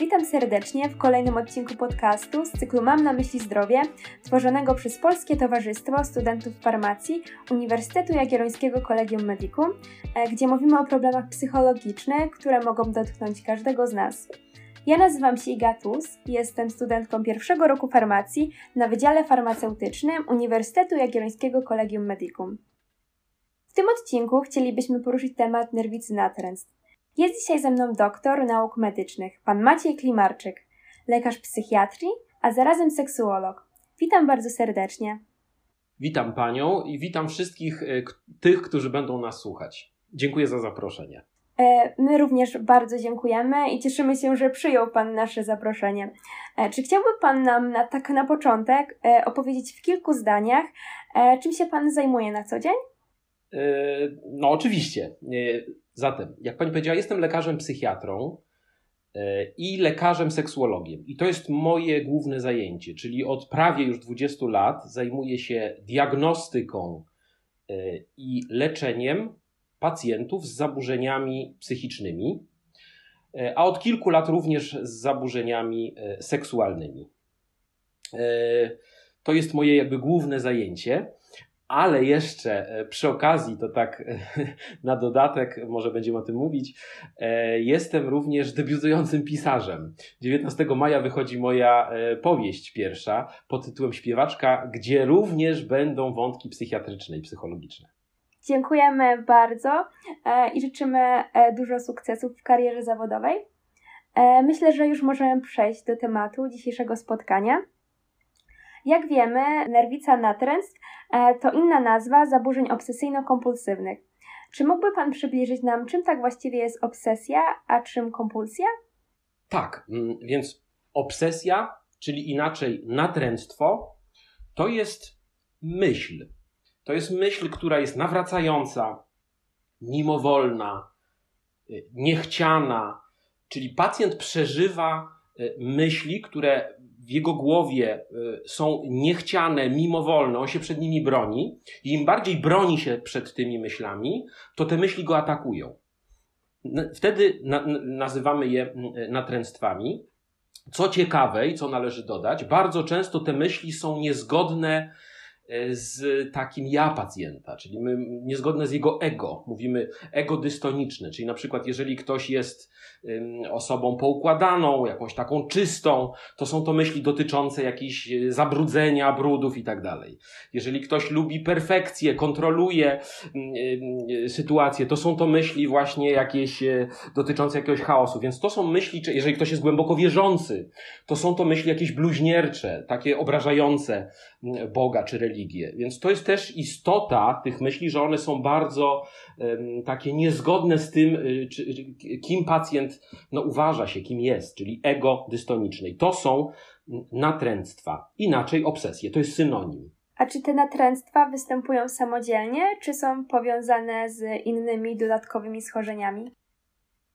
Witam serdecznie w kolejnym odcinku podcastu z cyklu Mam na myśli zdrowie, tworzonego przez Polskie Towarzystwo Studentów Farmacji Uniwersytetu Jagiellońskiego Kolegium Medicum, e, gdzie mówimy o problemach psychologicznych, które mogą dotknąć każdego z nas. Ja nazywam się Iga Tus jestem studentką pierwszego roku farmacji na Wydziale Farmaceutycznym Uniwersytetu Jagiellońskiego Kolegium Medicum. W tym odcinku chcielibyśmy poruszyć temat nerwicy natręstw. Jest dzisiaj ze mną doktor nauk medycznych, pan Maciej Klimarczyk, lekarz psychiatrii, a zarazem seksuolog. Witam bardzo serdecznie. Witam panią i witam wszystkich e, tych, którzy będą nas słuchać. Dziękuję za zaproszenie. E, my również bardzo dziękujemy i cieszymy się, że przyjął Pan nasze zaproszenie. E, czy chciałby Pan nam na, tak na początek opowiedzieć w kilku zdaniach, czym się Pan zajmuje na co dzień? No, oczywiście. Zatem, jak pani powiedziała, jestem lekarzem psychiatrą e, i lekarzem seksuologiem. I to jest moje główne zajęcie, czyli od prawie już 20 lat zajmuję się diagnostyką e, i leczeniem pacjentów z zaburzeniami psychicznymi, e, a od kilku lat również z zaburzeniami seksualnymi. To jest moje jakby główne zajęcie. Ale jeszcze e, przy okazji, to tak e, na dodatek, może będziemy o tym mówić, e, jestem również debiutującym pisarzem. 19 maja wychodzi moja powieść pierwsza pod tytułem Śpiewaczka, gdzie również będą wątki psychiatryczne i psychologiczne. Dziękujemy bardzo i życzymy dużo sukcesów w karierze zawodowej. Myślę, że już możemy przejść do tematu dzisiejszego spotkania. Jak wiemy, nerwica natręstw to inna nazwa zaburzeń obsesyjno-kompulsywnych. Czy mógłby Pan przybliżyć nam, czym tak właściwie jest obsesja, a czym kompulsja? Tak, mm, więc obsesja, czyli inaczej natręctwo, to jest myśl. To jest myśl, która jest nawracająca, mimowolna, y, niechciana, czyli pacjent przeżywa y, myśli, które w jego głowie y, są niechciane, mimowolne, on się przed nimi broni i im bardziej broni się przed tymi myślami, to te myśli go atakują. Wtedy na, nazywamy je natręstwami. Co ciekawe i co należy dodać, bardzo często te myśli są niezgodne z takim ja pacjenta, czyli my, niezgodne z jego ego. Mówimy ego dystoniczne, czyli na przykład jeżeli ktoś jest osobą poukładaną, jakąś taką czystą, to są to myśli dotyczące jakichś e, zabrudzenia, brudów i tak dalej. Jeżeli ktoś lubi perfekcję, kontroluje sytuację, to są to myśli właśnie jakieś e, dotyczące jakiegoś chaosu. Więc to są myśli, jeżeli ktoś jest głęboko wierzący, to są to myśli jakieś bluźniercze, takie obrażające Boga czy religię. Więc to jest też istota tych myśli, że one są bardzo takie niezgodne z tym, y, czy, kim pacjent no, uważa się, kim jest, czyli ego dystoniczne. I to są natręctwa. Inaczej obsesje. To jest synonim. A czy te natręctwa występują samodzielnie, czy są powiązane z innymi dodatkowymi schorzeniami?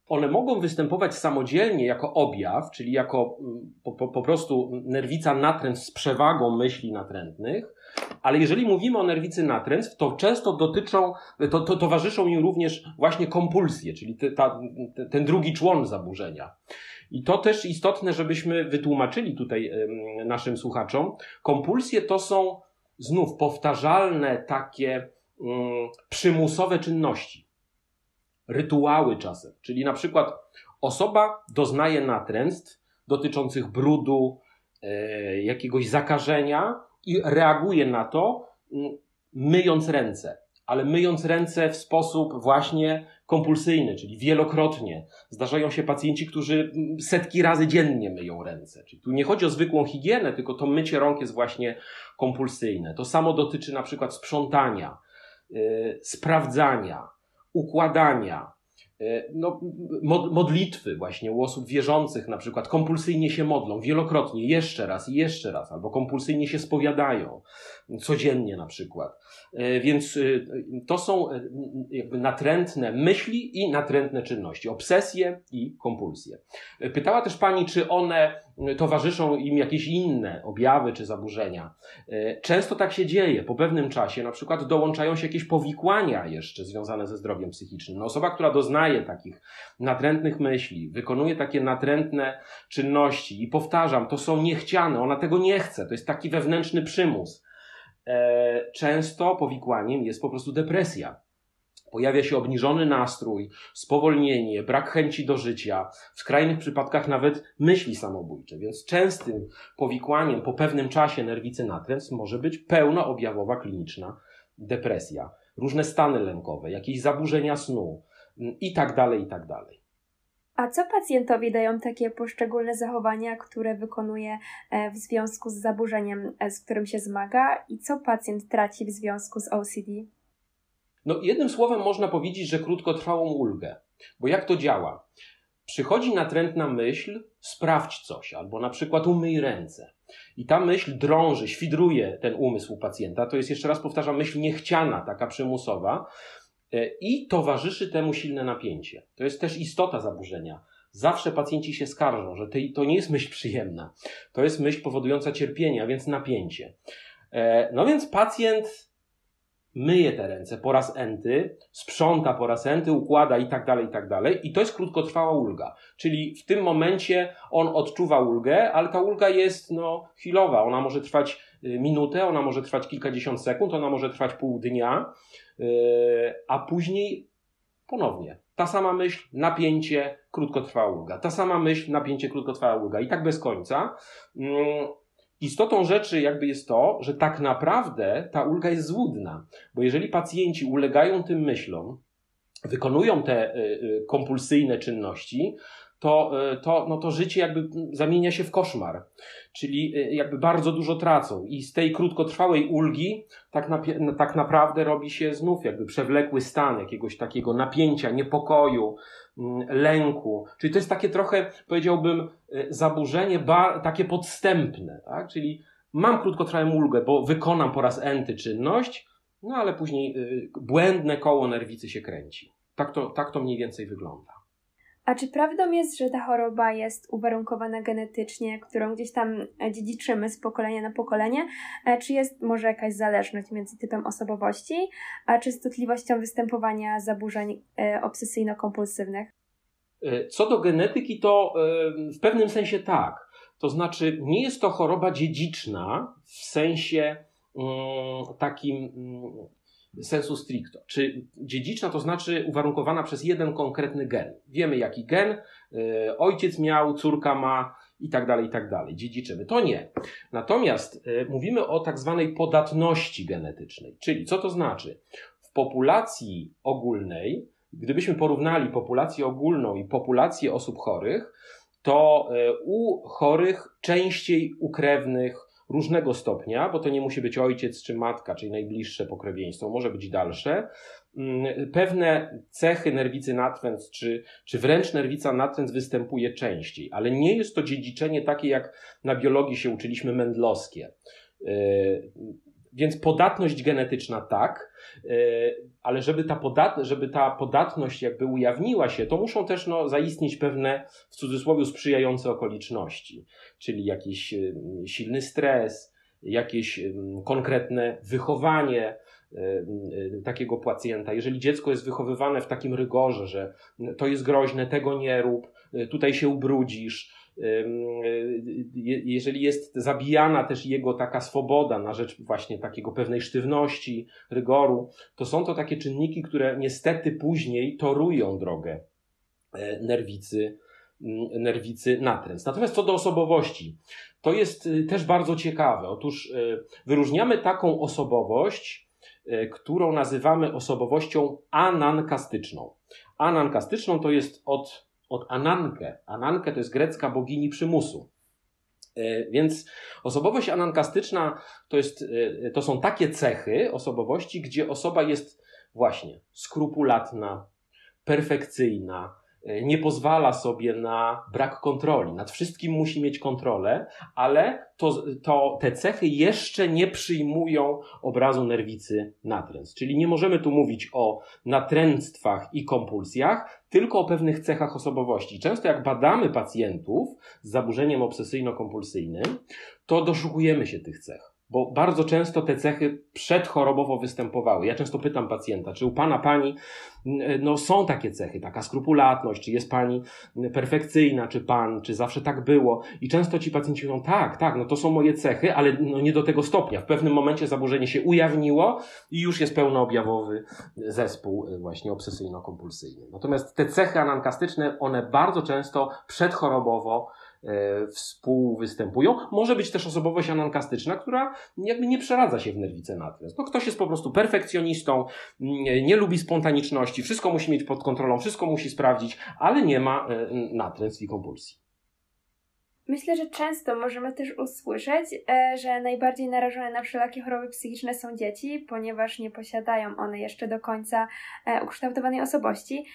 One mogą występować samodzielnie jako objaw, czyli jako po, po, po prostu nerwica natręstw z przewagą myśli natrętnych, ale jeżeli mówimy o nerwicy natręstw, to często dotyczą, to, to towarzyszą im również właśnie kompulsje, czyli te, ta, ten drugi człon zaburzenia. I to też istotne, żebyśmy wytłumaczyli tutaj naszym słuchaczom. Kompulsje to są znów powtarzalne takie um, przymusowe czynności, rytuały czasem. Czyli na przykład osoba doznaje natręstw dotyczących brudu, e, jakiegoś zakażenia, i reaguje na to, mm, myjąc ręce, ale myjąc ręce w sposób właśnie kompulsyjny, czyli wielokrotnie. Zdarzają się pacjenci, którzy mm, setki razy dziennie myją ręce. Czyli tu nie chodzi o zwykłą higienę, tylko to mycie rąk jest właśnie kompulsyjne. To samo dotyczy na przykład sprzątania, yy, sprawdzania, układania, E, no, modlitwy właśnie u osób wierzących na przykład kompulsyjnie się modlą wielokrotnie, jeszcze raz i jeszcze raz, albo kompulsyjnie się spowiadają, codziennie na przykład. E, więc e, to są jakby natrętne myśli i natrętne czynności, obsesje i kompulsje. Pytała też pani, czy one towarzyszą im jakieś inne objawy czy zaburzenia. Często tak się dzieje. Po pewnym czasie na przykład dołączają się jakieś powikłania jeszcze związane ze zdrowiem psychicznym. No, osoba, która doznaje doznaje takich natrętnych myśli, wykonuje takie natrętne czynności i powtarzam, to są niechciane, ona tego nie chce, to jest taki wewnętrzny przymus. E, często powikłaniem jest po prostu depresja. Pojawia się obniżony nastrój, spowolnienie, brak chęci do życia, w skrajnych przypadkach nawet myśli samobójcze. Więc częstym powikłaniem po pewnym czasie nerwicy natręt może być pełnoobjawowa kliniczna depresja, różne stany lękowe, jakieś zaburzenia snu mm, i tak dalej, i tak dalej. A co pacjentowi dają takie poszczególne zachowania, które wykonuje e, w związku z zaburzeniem, e, z którym się zmaga, i co pacjent traci w związku z OCD? No, jednym słowem można powiedzieć, że krótkotrwałą ulgę. Bo jak to działa? Przychodzi natrętna myśl, sprawdź coś, albo na przykład umyj ręce. I ta myśl drąży, świdruje ten umysł pacjenta. To jest, jeszcze raz powtarzam, myśl niechciana, taka przymusowa. E, I towarzyszy temu silne napięcie. To jest też istota zaburzenia. Zawsze pacjenci się skarżą, że to nie jest myśl przyjemna. To jest myśl powodująca cierpienie, a więc napięcie. E, no więc pacjent myje te ręce po raz enty, sprząta po raz enty, układa i tak dalej, i tak dalej. I to jest krótkotrwała ulga. Czyli w tym momencie on odczuwa ulgę, ale ta ulga jest no, chwilowa. Ona może trwać y, minutę, ona może trwać kilkadziesiąt sekund, ona może trwać pół dnia, yy, a później ponownie. Ta sama myśl, napięcie, krótkotrwała ulga. Ta sama myśl, napięcie, krótkotrwała ulga. I tak bez końca. Istotą rzeczy jakby jest to, że tak naprawdę ta ulga jest złudna, bo jeżeli pacjenci ulegają tym myślom, wykonują te y, y, kompulsyjne czynności, to, y, to, no to życie jakby zamienia się w koszmar. Czyli jakby bardzo dużo tracą i z tej krótkotrwałej ulgi tak, na, tak naprawdę robi się znów jakby przewlekły stan jakiegoś takiego napięcia, niepokoju, lęku. Czyli to jest takie trochę, powiedziałbym, y, zaburzenie takie podstępne, tak? Czyli mam krótkotrwałą ulgę, bo wykonam po raz enty czynność, no ale później y, błędne koło nerwicy się kręci. Tak to, tak to mniej więcej wygląda. A czy prawdą jest, że ta choroba jest uwarunkowana genetycznie, którą gdzieś tam e, dziedziczymy z pokolenia na pokolenie? E, czy jest może jakaś zależność między typem osobowości, a częstotliwością występowania zaburzeń e, obsesyjno-kompulsywnych? Co do genetyki, to w pewnym sensie tak. To znaczy, nie jest to choroba dziedziczna w sensie mm, takim mm, sensu stricto. Czy dziedziczna to znaczy uwarunkowana przez jeden konkretny gen. Wiemy jaki gen y, ojciec miał, córka ma i tak dalej, i tak dalej. Dziedziczymy. To nie. Natomiast y, mówimy o tak zwanej podatności genetycznej. Czyli co to znaczy? W populacji ogólnej, gdybyśmy porównali populację ogólną i populację osób chorych, to y, u chorych częściej u krewnych różnego stopnia, bo to nie musi być ojciec czy matka, czyli najbliższe pokrewieństwo, może być dalsze. Mm, pewne cechy nerwicy natręt, czy, czy wręcz nerwica natręt występuje częściej, ale nie jest to dziedziczenie takie, jak na biologii się uczyliśmy mendlowskie. Więc podatność genetyczna tak, yy, ale żeby ta, podat, żeby ta podatność jakby ujawniła się, to muszą też no, zaistnieć pewne w cudzysłowie sprzyjające okoliczności, czyli jakiś yy, silny stres, jakieś yy, konkretne wychowanie takiego pacjenta. Jeżeli dziecko jest wychowywane w takim rygorze, że to jest groźne, tego nie rób, tutaj się ubrudzisz, jeżeli jest zabijana też jego taka swoboda na rzecz właśnie takiego pewnej sztywności, rygoru, to są to takie czynniki, które niestety później torują drogę e, nerwicy, nerwicy natręt. Natomiast co do osobowości, to jest y, też bardzo ciekawe. Otóż y, wyróżniamy taką osobowość, y, którą nazywamy osobowością anankastyczną. Anankastyczną to jest od od Anankę. Anankę to jest grecka bogini przymusu. E, więc osobowość anankastyczna to, jest, e, to są takie cechy osobowości, gdzie osoba jest właśnie skrupulatna, perfekcyjna, E, nie pozwala sobie na brak kontroli. Nad wszystkim musi mieć kontrolę, ale to, to, te cechy jeszcze nie przyjmują obrazu nerwicy natręstw. Czyli nie możemy tu mówić o natręctwach i kompulsjach, tylko o pewnych cechach osobowości. Często jak badamy pacjentów z zaburzeniem obsesyjno-kompulsyjnym, to doszukujemy się tych cech bo bardzo często te cechy przedchorobowo występowały. Ja często pytam pacjenta, czy u pana, pani no, są takie cechy, taka skrupulatność, czy jest pani perfekcyjna, czy pan, czy zawsze tak było. I często ci pacjenci mówią, tak, tak, no to są moje cechy, ale no nie do tego stopnia. W pewnym momencie zaburzenie się ujawniło i już jest pełnoobjawowy zespół e, właśnie obsesyjno-kompulsyjny. Natomiast te cechy anankastyczne, one bardzo często przedchorobowo E, współwystępują. Może być też osobowość anankastyczna, która jakby nie przeradza się w nerwicę natręt. No ktoś jest po prostu perfekcjonistą, nie, nie lubi spontaniczności, wszystko musi mieć pod kontrolą, wszystko musi sprawdzić, ale nie ma e, natręstw i kompulsji. Myślę, że często możemy też usłyszeć, e, że najbardziej narażone na wszelakie choroby psychiczne są dzieci, ponieważ nie posiadają one jeszcze do końca ukształtowanej osobowości.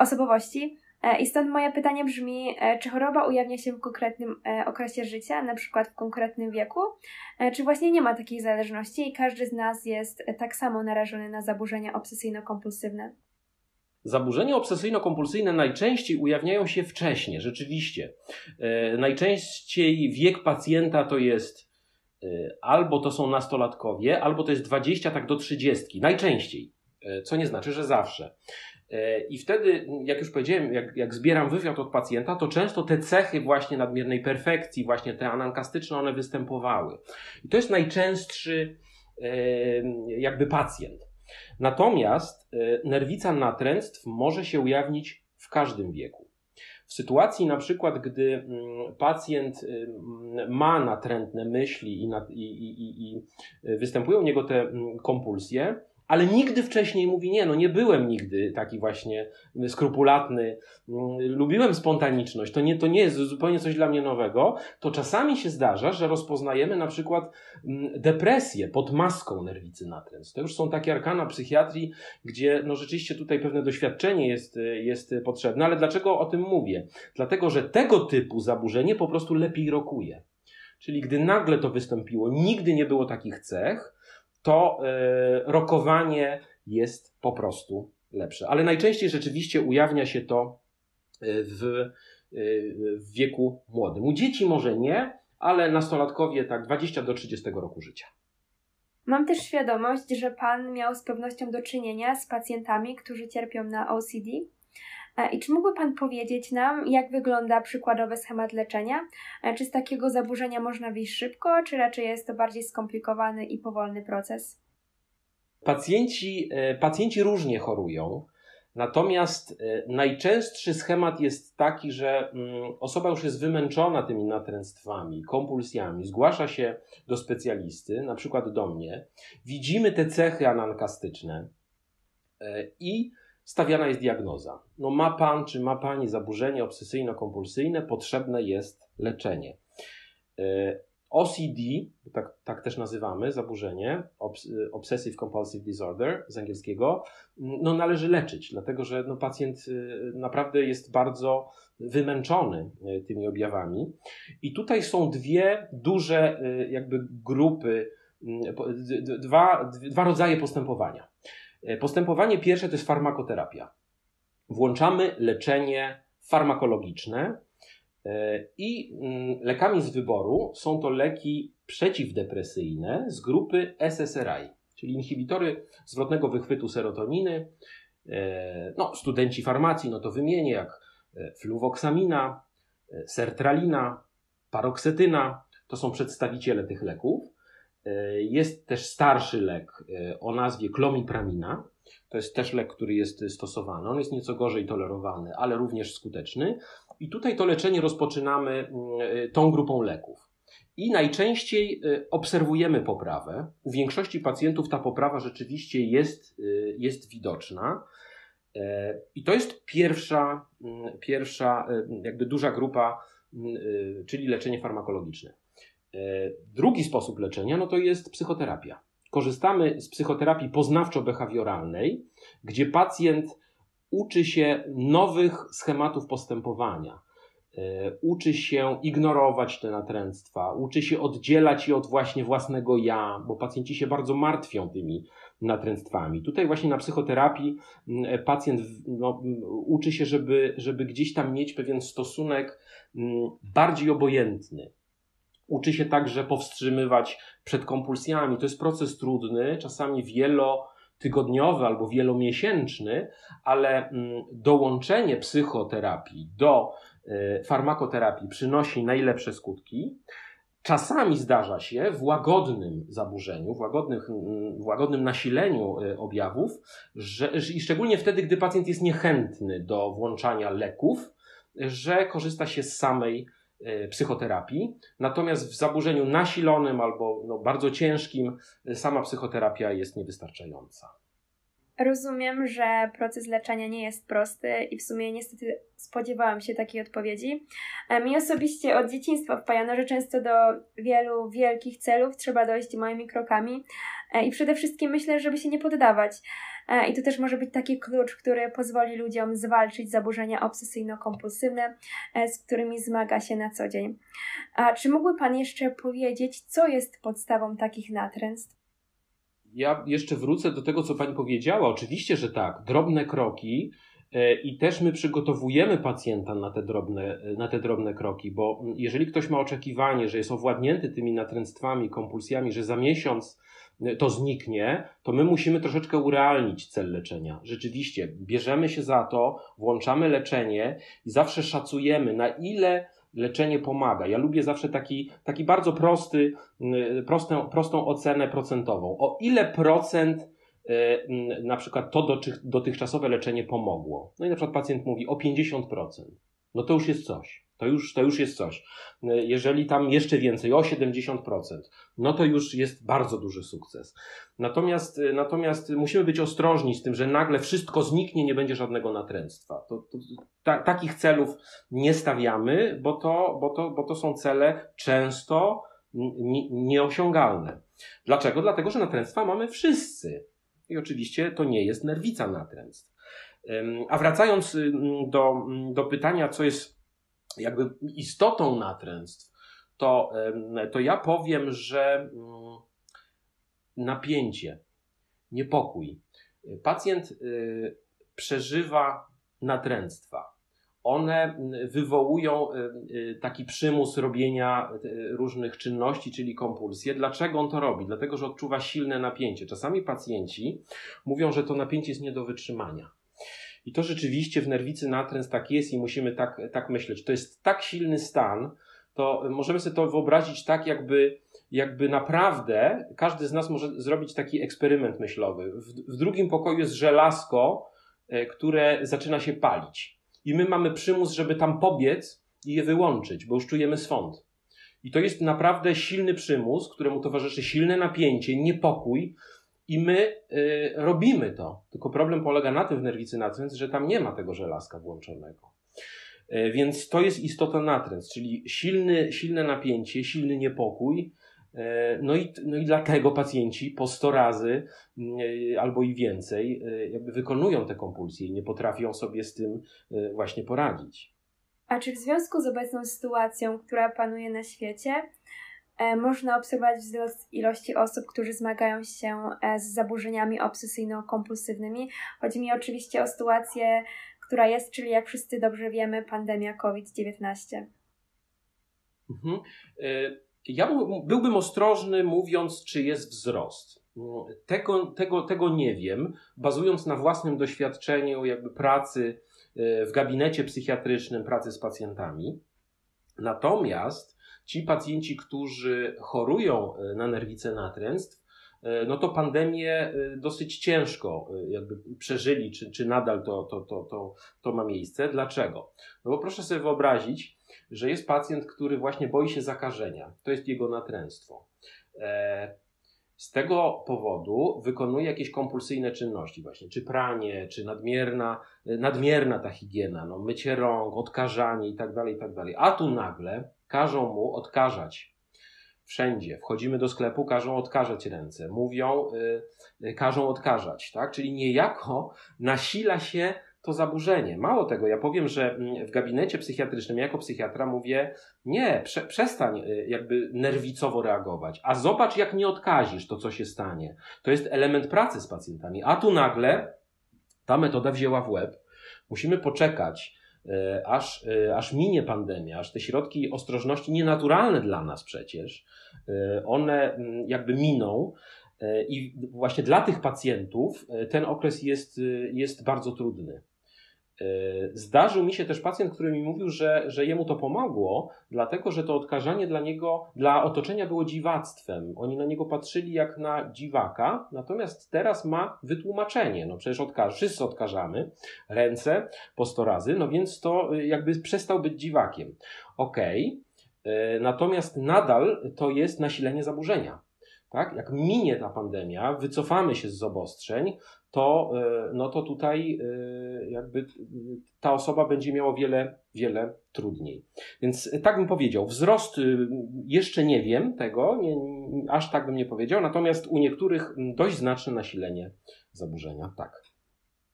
osobowości. E, I stąd moje pytanie brzmi, e, czy choroba ujawnia się w konkretnym e, okresie życia, na przykład w konkretnym wieku, czy właśnie nie ma takiej zależności i każdy z nas jest tak samo narażony na zaburzenia obsesyjno-kompulsywne? Zaburzenia obsesyjno-kompulsyjne najczęściej ujawniają się wcześniej, rzeczywiście. Najczęściej wiek pacjenta to jest albo to są nastolatkowie, albo to jest 20 tak do 30. Najczęściej. Co nie znaczy, że zawsze. E, I wtedy, jak już powiedziałem, jak, jak zbieram wywiad od pacjenta, to często te cechy właśnie nadmiernej perfekcji, właśnie te anankastyczne, one występowały. I to jest najczęstszy e, jakby pacjent. Natomiast e, nerwica natręctw może się ujawnić w każdym wieku. W sytuacji na przykład, gdy mm, pacjent ma natrętne myśli i, i, i, i występują u niego te mm, kompulsje, ale nigdy wcześniej mówi, nie, no nie byłem nigdy taki właśnie skrupulatny, mm, lubiłem spontaniczność, to nie, to nie jest zupełnie coś dla mnie nowego, to czasami się zdarza, że rozpoznajemy na przykład mm, depresję pod maską nerwicy natręt. To już są takie arkana psychiatrii, gdzie no rzeczywiście tutaj pewne doświadczenie jest, jest potrzebne, ale dlaczego o tym mówię? Dlatego, że tego typu zaburzenie po prostu lepiej rokuje. Czyli gdy nagle to wystąpiło, nigdy nie było takich cech, to e, rokowanie jest po prostu lepsze. Ale najczęściej rzeczywiście ujawnia się to e, w, e, w wieku młodym. U dzieci może nie, ale nastolatkowie tak 20 do 30 roku życia. Mam też świadomość, że Pan miał z pewnością do czynienia z pacjentami, którzy cierpią na OCD. I czy mógłby Pan powiedzieć nam, jak wygląda przykładowy schemat leczenia? Czy z takiego zaburzenia można wyjść szybko, czy raczej jest to bardziej skomplikowany i powolny proces? Pacjenci, e, pacjenci różnie chorują. Natomiast e, najczęstszy schemat jest taki, że mm, osoba już jest wymęczona tymi natręctwami, kompulsjami, zgłasza się do specjalisty, na przykład do mnie, widzimy te cechy anankastyczne e, i stawiana jest diagnoza. No ma pan czy ma pani zaburzenie obsesyjno-kompulsyjne, potrzebne jest leczenie. E, OCD, tak, tak też nazywamy zaburzenie, Obsessive Compulsive Disorder z angielskiego, no należy leczyć, dlatego że no, pacjent e, naprawdę jest bardzo wymęczony e, tymi objawami. I tutaj są dwie duże jakby grupy, dwa, dwa rodzaje postępowania. E, postępowanie pierwsze to jest farmakoterapia. Włączamy leczenie farmakologiczne e, i mm, lekami z wyboru są to leki przeciwdepresyjne z grupy SSRI, czyli inhibitory zwrotnego wychwytu serotoniny. E, no, studenci farmacji, no to wymienię jak fluwoksamina, sertralina, paroksetyna. To są przedstawiciele tych leków. E, jest też starszy lek e, o nazwie klomipramina. To jest też lek, który jest stosowany. On jest nieco gorzej tolerowany, ale również skuteczny. I tutaj to leczenie rozpoczynamy mm, e, tą grupą leków. I najczęściej obserwujemy poprawę. U większości pacjentów ta poprawa rzeczywiście jest, jest widoczna. I to jest pierwsza, mm, pierwsza jakby duża grupa, mm, czyli leczenie farmakologiczne. E, drugi sposób leczenia no to jest psychoterapia. Korzystamy z psychoterapii poznawczo-behawioralnej, gdzie pacjent uczy się nowych schematów postępowania, e, uczy się ignorować te natręctwa, uczy się oddzielać je od właśnie własnego ja, bo pacjenci się bardzo martwią tymi natręctwami. Tutaj właśnie na psychoterapii pacjent no, uczy się, żeby, żeby gdzieś tam mieć pewien stosunek bardziej obojętny uczy się także powstrzymywać przed kompulsjami. To jest proces trudny, czasami wielotygodniowy albo wielomiesięczny, ale mm, dołączenie psychoterapii do e, farmakoterapii przynosi najlepsze skutki. Czasami zdarza się w łagodnym zaburzeniu, w, łagodnych, w łagodnym nasileniu e, objawów, że, i szczególnie wtedy, gdy pacjent jest niechętny do włączania leków, że korzysta się z samej psychoterapii. Natomiast w zaburzeniu nasilonym albo no, bardzo ciężkim e, sama psychoterapia jest niewystarczająca. Rozumiem, że proces leczenia nie jest prosty i w sumie niestety spodziewałam się takiej odpowiedzi. E, mi osobiście od dzieciństwa wpajano, że często do wielu wielkich celów trzeba dojść małymi krokami e, i przede wszystkim myślę, żeby się nie poddawać. E, I to też może być taki klucz, który pozwoli ludziom zwalczyć zaburzenia obsesyjno-kompulsywne, z którymi zmaga się na co dzień. A czy mógłby Pan jeszcze powiedzieć, co jest podstawą takich natręstw? ja jeszcze wrócę do tego, co pani powiedziała. Oczywiście, że tak, drobne kroki. E, I też my przygotowujemy pacjenta na te, drobne, na te drobne kroki, bo jeżeli ktoś ma oczekiwanie, że jest owładnięty tymi natręctwami, kompulsjami, że za miesiąc e, to zniknie, to my musimy troszeczkę urealnić cel leczenia. Rzeczywiście, bierzemy się za to, włączamy leczenie i zawsze szacujemy, na ile leczenie pomaga. Ja lubię zawsze taki, taki bardzo prosty, y, prostą, prostą ocenę procentową. O ile procent y, na przykład to dotychczasowe leczenie pomogło. No i na przykład pacjent mówi o 50%. No to już jest coś. To już, to już jest coś. Jeżeli tam jeszcze więcej, o 70%, no to już jest bardzo duży sukces. Natomiast, natomiast musimy być ostrożni z tym, że nagle wszystko zniknie, nie będzie żadnego natręctwa. To, to, ta, takich celów nie stawiamy, bo to, bo to, bo to są cele często nieosiągalne. Dlaczego? Dlatego, że natręctwa mamy wszyscy. I oczywiście to nie jest nerwica natręstw. A wracając do, do pytania, co jest jakby istotą natręstw, to, to ja powiem, że mm, napięcie, niepokój. Pacjent y, przeżywa natręctwa. One mm, wywołują y, y, taki przymus robienia różnych czynności, czyli kompulsje. Dlaczego on to robi? Dlatego, że odczuwa silne napięcie. Czasami pacjenci mówią, że to napięcie jest nie do wytrzymania i to rzeczywiście w nerwicy natręs tak jest i musimy tak, tak myśleć. To jest tak silny stan, to możemy sobie to wyobrazić tak, jakby, jakby naprawdę każdy z nas może zrobić taki eksperyment myślowy. W, w drugim pokoju jest żelazko, e, które zaczyna się palić. I my mamy przymus, żeby tam pobiec i je wyłączyć, bo już czujemy swąd. I to jest naprawdę silny przymus, któremu towarzyszy silne napięcie, niepokój, i my y, robimy to. Tylko problem polega na tym w nerwicy natręt, że tam nie ma tego żelazka włączonego. Y, więc to jest istota natręt, czyli silny, silne napięcie, silny niepokój. Y, no i, no i dlatego pacjenci po 100 razy y, albo i więcej jakby wykonują te kompulsje i nie potrafią sobie z tym właśnie poradzić. A czy w związku z obecną sytuacją, która panuje na świecie, E, można obserwować wzrost ilości osób, którzy zmagają się e, z zaburzeniami obsesyjno-kompulsywnymi. Chodzi mi oczywiście o sytuację, która jest, czyli jak wszyscy dobrze wiemy, pandemia COVID-19. Mhm. E, ja byłbym ostrożny mówiąc, czy jest wzrost. Tego, tego, tego nie wiem, bazując na własnym doświadczeniu jakby pracy w gabinecie psychiatrycznym, pracy z pacjentami. Natomiast ci pacjenci, którzy chorują e, na nerwicę natręstw, e, no to pandemię e, dosyć ciężko jakby przeżyli, czy, czy nadal to, to, to, to, to ma miejsce. Dlaczego? No bo proszę sobie wyobrazić, że jest pacjent, który właśnie boi się zakażenia. To jest jego natręstwo. Z tego powodu wykonuje jakieś kompulsyjne czynności, właśnie, czy pranie, czy nadmierna, nadmierna ta higiena, no, mycie rąk, odkażanie i tak dalej, i tak dalej. A tu nagle każą mu odkażać. Wszędzie. Wchodzimy do sklepu, każą odkażać ręce. Mówią, yy, każą odkażać, tak? Czyli niejako nasila się to zaburzenie. Mało tego, ja powiem, że mm, w gabinecie psychiatrycznym jako psychiatra mówię, nie, prze, przestań y, jakby nerwicowo reagować, a zobacz jak nie odkazisz to, co się stanie. To jest element pracy z pacjentami. A tu nagle ta metoda wzięła w łeb. Musimy poczekać aż, aż minie pandemia, aż te środki ostrożności, nienaturalne dla nas przecież, one mm, jakby miną. I właśnie dla tych pacjentów ten okres jest, jest bardzo trudny. E, zdarzył mi się też pacjent, który mi mówił, że, że jemu to pomogło, dlatego że to odkażanie dla niego, dla otoczenia było dziwactwem. Oni na niego patrzyli jak na dziwaka, natomiast teraz ma wytłumaczenie. No przecież odkaż, wszyscy odkażamy ręce po 100 razy, no więc to e, jakby przestał być dziwakiem. Okej, okay. natomiast nadal to jest nasilenie zaburzenia. Tak? Jak minie ta pandemia, wycofamy się z obostrzeń, to, e, no to tutaj e, jakby ta osoba będzie miała wiele, wiele trudniej. Więc tak bym powiedział, wzrost jeszcze nie wiem tego, nie, aż tak bym nie powiedział, natomiast u niektórych dość znaczne nasilenie zaburzenia, tak.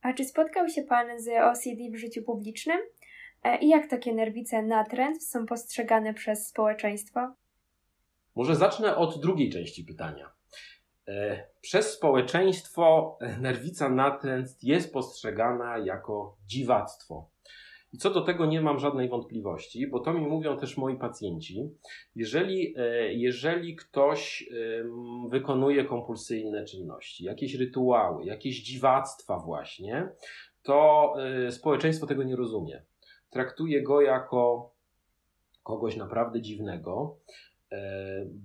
A czy spotkał się Pan z OCD w życiu publicznym? E, I jak takie nerwice natręt są postrzegane przez społeczeństwo? Może zacznę od drugiej części pytania. E, przez społeczeństwo nerwica natręt jest postrzegana jako dziwactwo. I co do tego nie mam żadnej wątpliwości, bo to mi mówią też moi pacjenci. Jeżeli, e, jeżeli ktoś wykonuje kompulsyjne czynności, jakieś rytuały, jakieś dziwactwa, właśnie, to e, społeczeństwo tego nie rozumie. Traktuje go jako kogoś naprawdę dziwnego.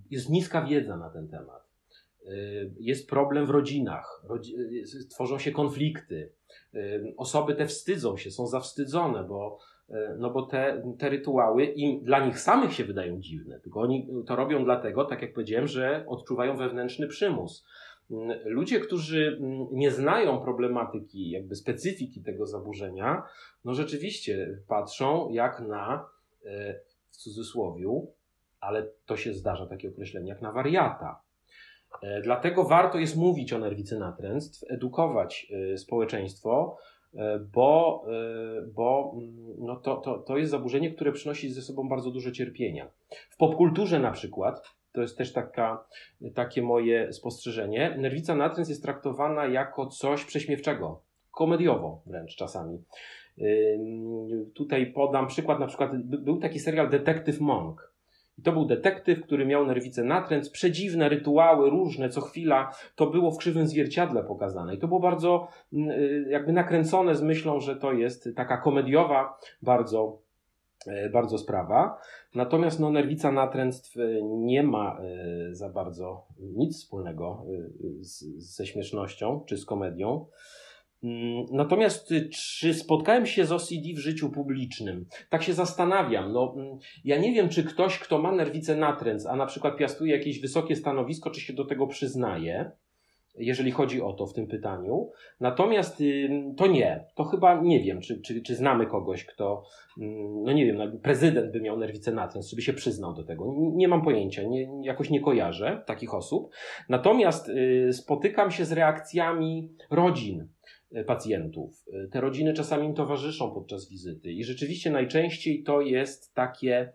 Jest niska wiedza na ten temat. Y, jest problem w rodzinach, y, tworzą się konflikty. Y, osoby te wstydzą się, są zawstydzone, bo, no bo te, te rytuały im dla nich samych się wydają dziwne, tylko oni to robią dlatego, tak jak powiedziałem, że odczuwają wewnętrzny przymus. Ludzie, którzy nie znają problematyki, jakby specyfiki tego zaburzenia, no rzeczywiście patrzą jak na, w cudzysłowie, ale to się zdarza takie określenie, jak na wariata dlatego warto jest mówić o nerwicy natręstw, edukować e, społeczeństwo, e, bo, bo mm, no to, to, to jest zaburzenie, które przynosi ze sobą bardzo dużo cierpienia. W popkulturze na przykład, to jest też taka, takie moje spostrzeżenie, nerwica natręstw jest traktowana jako coś prześmiewczego, komediowo wręcz czasami. Tutaj podam przykład, na przykład był taki serial Detective Monk i to był detektyw, który miał nerwicę natręt, przedziwne rytuały, różne, co chwila to było w krzywym zwierciadle pokazane. I to było bardzo mm, y, jakby nakręcone z myślą, że to jest taka komediowa bardzo, e, bardzo sprawa. Natomiast no, nerwica natręctw e, nie ma e, za bardzo nic wspólnego z, ze śmiesznością czy z komedią. Mm, natomiast y, czy spotkałem się z OCD w życiu publicznym? Tak się zastanawiam. No, mm, ja nie wiem, czy ktoś, kto ma nerwicę natręt, a na przykład piastuje jakieś wysokie stanowisko, czy się do tego przyznaje, jeżeli chodzi o to w tym pytaniu. Natomiast to nie. To chyba nie wiem, czy, czy, czy znamy kogoś, kto, mm, no nie wiem, no, prezydent by miał nerwicę natręt, czy by się przyznał do tego. Nie mam pojęcia, nie, jakoś nie kojarzę takich osób. Natomiast y, spotykam się z reakcjami rodzin pacjentów. E, te rodziny czasami im towarzyszą podczas wizyty i rzeczywiście najczęściej to jest takie,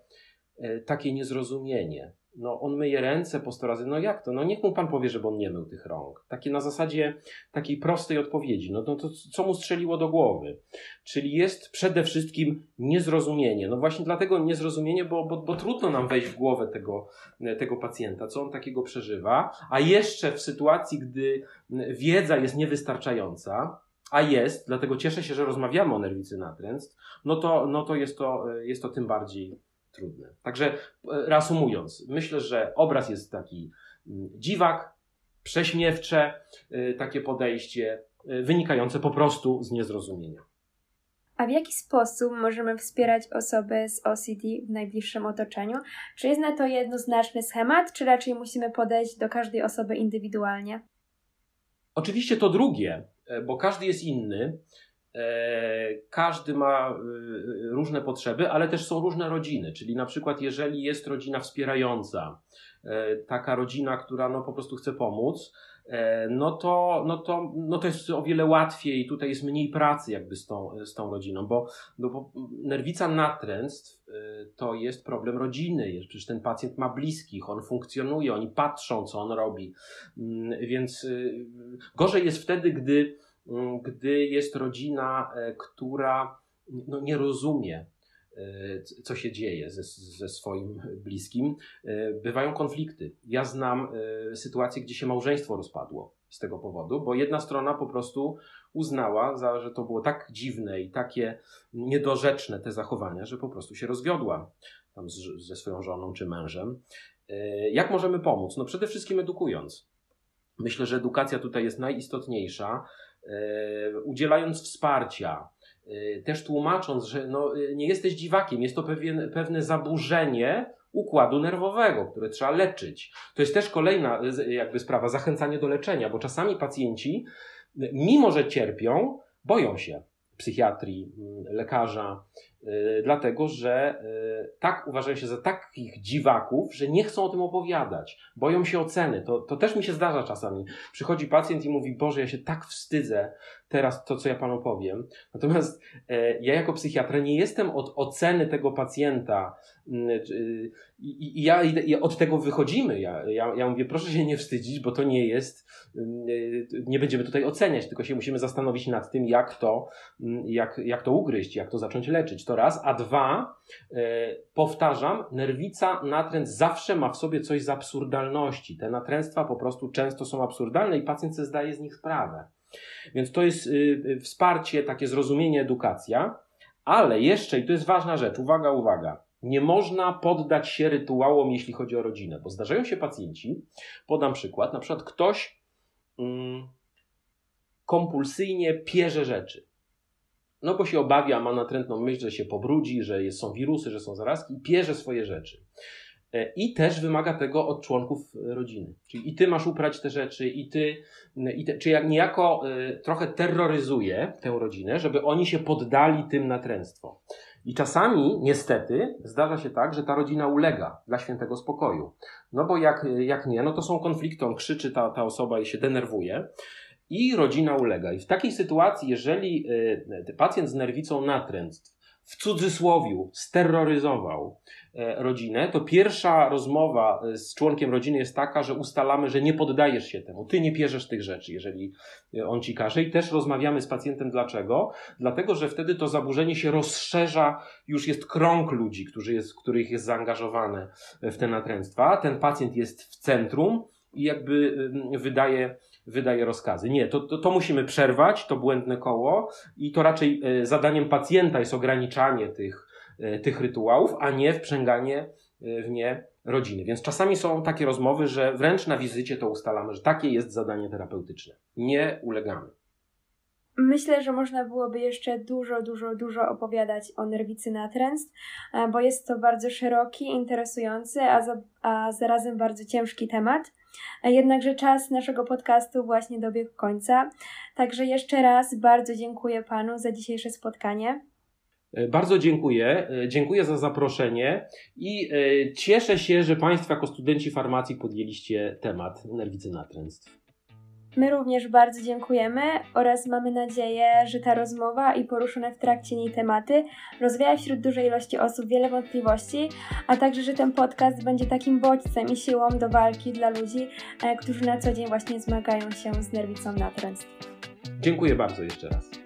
e, takie niezrozumienie. No, on myje ręce po sto razy. No jak to? No niech mu pan powie, żeby on nie mył tych rąk. Takie na zasadzie takiej prostej odpowiedzi. No, no to co mu strzeliło do głowy? Czyli jest przede wszystkim niezrozumienie. No właśnie dlatego niezrozumienie, bo, bo, bo trudno nam wejść w głowę tego, tego pacjenta, co on takiego przeżywa, a jeszcze w sytuacji, gdy wiedza jest niewystarczająca, a jest, dlatego cieszę się, że rozmawiamy o nerwicy natręstw, no to, no to, jest, to jest to tym bardziej trudne. Także e, reasumując, myślę, że obraz jest taki mm, dziwak, prześmiewcze, e, takie podejście, e, wynikające po prostu z niezrozumienia. A w jaki sposób możemy wspierać osoby z OCD w najbliższym otoczeniu? Czy jest na to jednoznaczny schemat, czy raczej musimy podejść do każdej osoby indywidualnie? Oczywiście to drugie, e, bo każdy jest inny. E, każdy ma e, różne potrzeby, ale też są różne rodziny. Czyli na przykład, jeżeli jest rodzina wspierająca, taka rodzina, która no po prostu chce pomóc, E, no to, no, to, no to jest o wiele łatwiej, tutaj jest mniej pracy jakby z tą, z tą rodziną, bo, no bo nerwica natręstw e, to jest problem rodziny, przecież ten pacjent ma bliskich, on funkcjonuje, oni patrzą, co on robi, mm, więc e, gorzej jest wtedy, gdy, gdy jest rodzina, która no, nie rozumie, co się dzieje ze, ze swoim bliskim, bywają konflikty. Ja znam sytuację, gdzie się małżeństwo rozpadło z tego powodu, bo jedna strona po prostu uznała, za, że to było tak dziwne i takie niedorzeczne te zachowania, że po prostu się rozwiodła tam z, ze swoją żoną czy mężem. E, jak możemy pomóc? No przede wszystkim edukując. Myślę, że edukacja tutaj jest najistotniejsza, e, udzielając wsparcia, e, też tłumacząc, że no, nie jesteś dziwakiem, jest to pewien, pewne zaburzenie układu nerwowego, które trzeba leczyć. To jest też kolejna jakby sprawa, zachęcanie do leczenia, bo czasami pacjenci, mimo że cierpią, boją się psychiatrii, lekarza, Y, dlatego że y, tak uważają się za takich dziwaków, że nie chcą o tym opowiadać, boją się oceny. To, to też mi się zdarza czasami. Przychodzi pacjent i mówi: Boże, ja się tak wstydzę teraz to, co ja panu powiem. Natomiast e, ja jako psychiatra nie jestem od oceny tego pacjenta mm, i, ja, i od tego wychodzimy. Ja, ja, ja mówię: Proszę się nie wstydzić, bo to nie jest, mm, nie będziemy tutaj oceniać, tylko się musimy zastanowić nad tym, jak to, mm, jak, jak to ugryźć, jak to zacząć leczyć. To raz, a dwa, e, powtarzam, nerwica natręt zawsze ma w sobie coś z absurdalności. Te natręctwa po prostu często są absurdalne i pacjent sobie zdaje z nich sprawę. Więc to jest y, y, wsparcie, takie zrozumienie, edukacja, ale jeszcze, i to jest ważna rzecz, uwaga, uwaga, nie można poddać się rytuałom, jeśli chodzi o rodzinę, bo zdarzają się pacjenci, podam przykład, na przykład ktoś mm, kompulsyjnie pierze rzeczy. No bo się obawia, ma natrętną myśl, że się pobrudzi, że są wirusy, że są zarazki i pierze swoje rzeczy. E, I też wymaga tego od członków rodziny. Czyli i ty masz uprać te rzeczy, i ty, i te, czy jak niejako y, trochę terroryzuje tę rodzinę, żeby oni się poddali tym natręctwo. I czasami, niestety, zdarza się tak, że ta rodzina ulega dla świętego spokoju. No bo jak, jak nie, no to są konflikty, on krzyczy, ta, ta osoba i się denerwuje i rodzina ulega. I w takiej sytuacji, jeżeli pacjent z nerwicą natręctw w cudzysłowiu steroryzował e, rodzinę, to pierwsza rozmowa e, z członkiem rodziny jest taka, że ustalamy, że nie poddajesz się temu, ty nie pierzesz tych rzeczy, jeżeli e, on ci każe. I też rozmawiamy z pacjentem dlaczego? Dlatego, że wtedy to zaburzenie się rozszerza, już jest krąg ludzi, którzy jest, których jest zaangażowane w te natręctwa. Ten pacjent jest w centrum i jakby wydaje wydaje rozkazy. Nie, to, to, to, musimy przerwać, to błędne koło i to raczej e, zadaniem pacjenta jest ograniczanie tych, e, tych rytuałów, a nie wprzęganie e, w nie rodziny. Więc czasami są takie rozmowy, że wręcz na wizycie to ustalamy, że takie jest zadanie terapeutyczne. Nie ulegamy. Myślę, że można byłoby jeszcze dużo, dużo, dużo opowiadać o nerwicy natręstw, bo jest to bardzo szeroki, interesujący, a, za, a zarazem bardzo ciężki temat. Jednakże czas naszego podcastu właśnie dobiegł końca. Także jeszcze raz bardzo dziękuję Panu za dzisiejsze spotkanie. E, bardzo dziękuję. E, dziękuję za zaproszenie i e, cieszę się, że Państwo jako studenci farmacji podjęliście temat nerwicy natręstw. My również bardzo dziękujemy oraz mamy nadzieję, że ta rozmowa i poruszone w trakcie niej tematy rozwija wśród dużej ilości osób wiele wątpliwości, a także, że ten podcast będzie takim bodźcem i siłą do walki dla ludzi, którzy na co dzień właśnie zmagają się z nerwicą natręstw. Dziękuję bardzo jeszcze raz.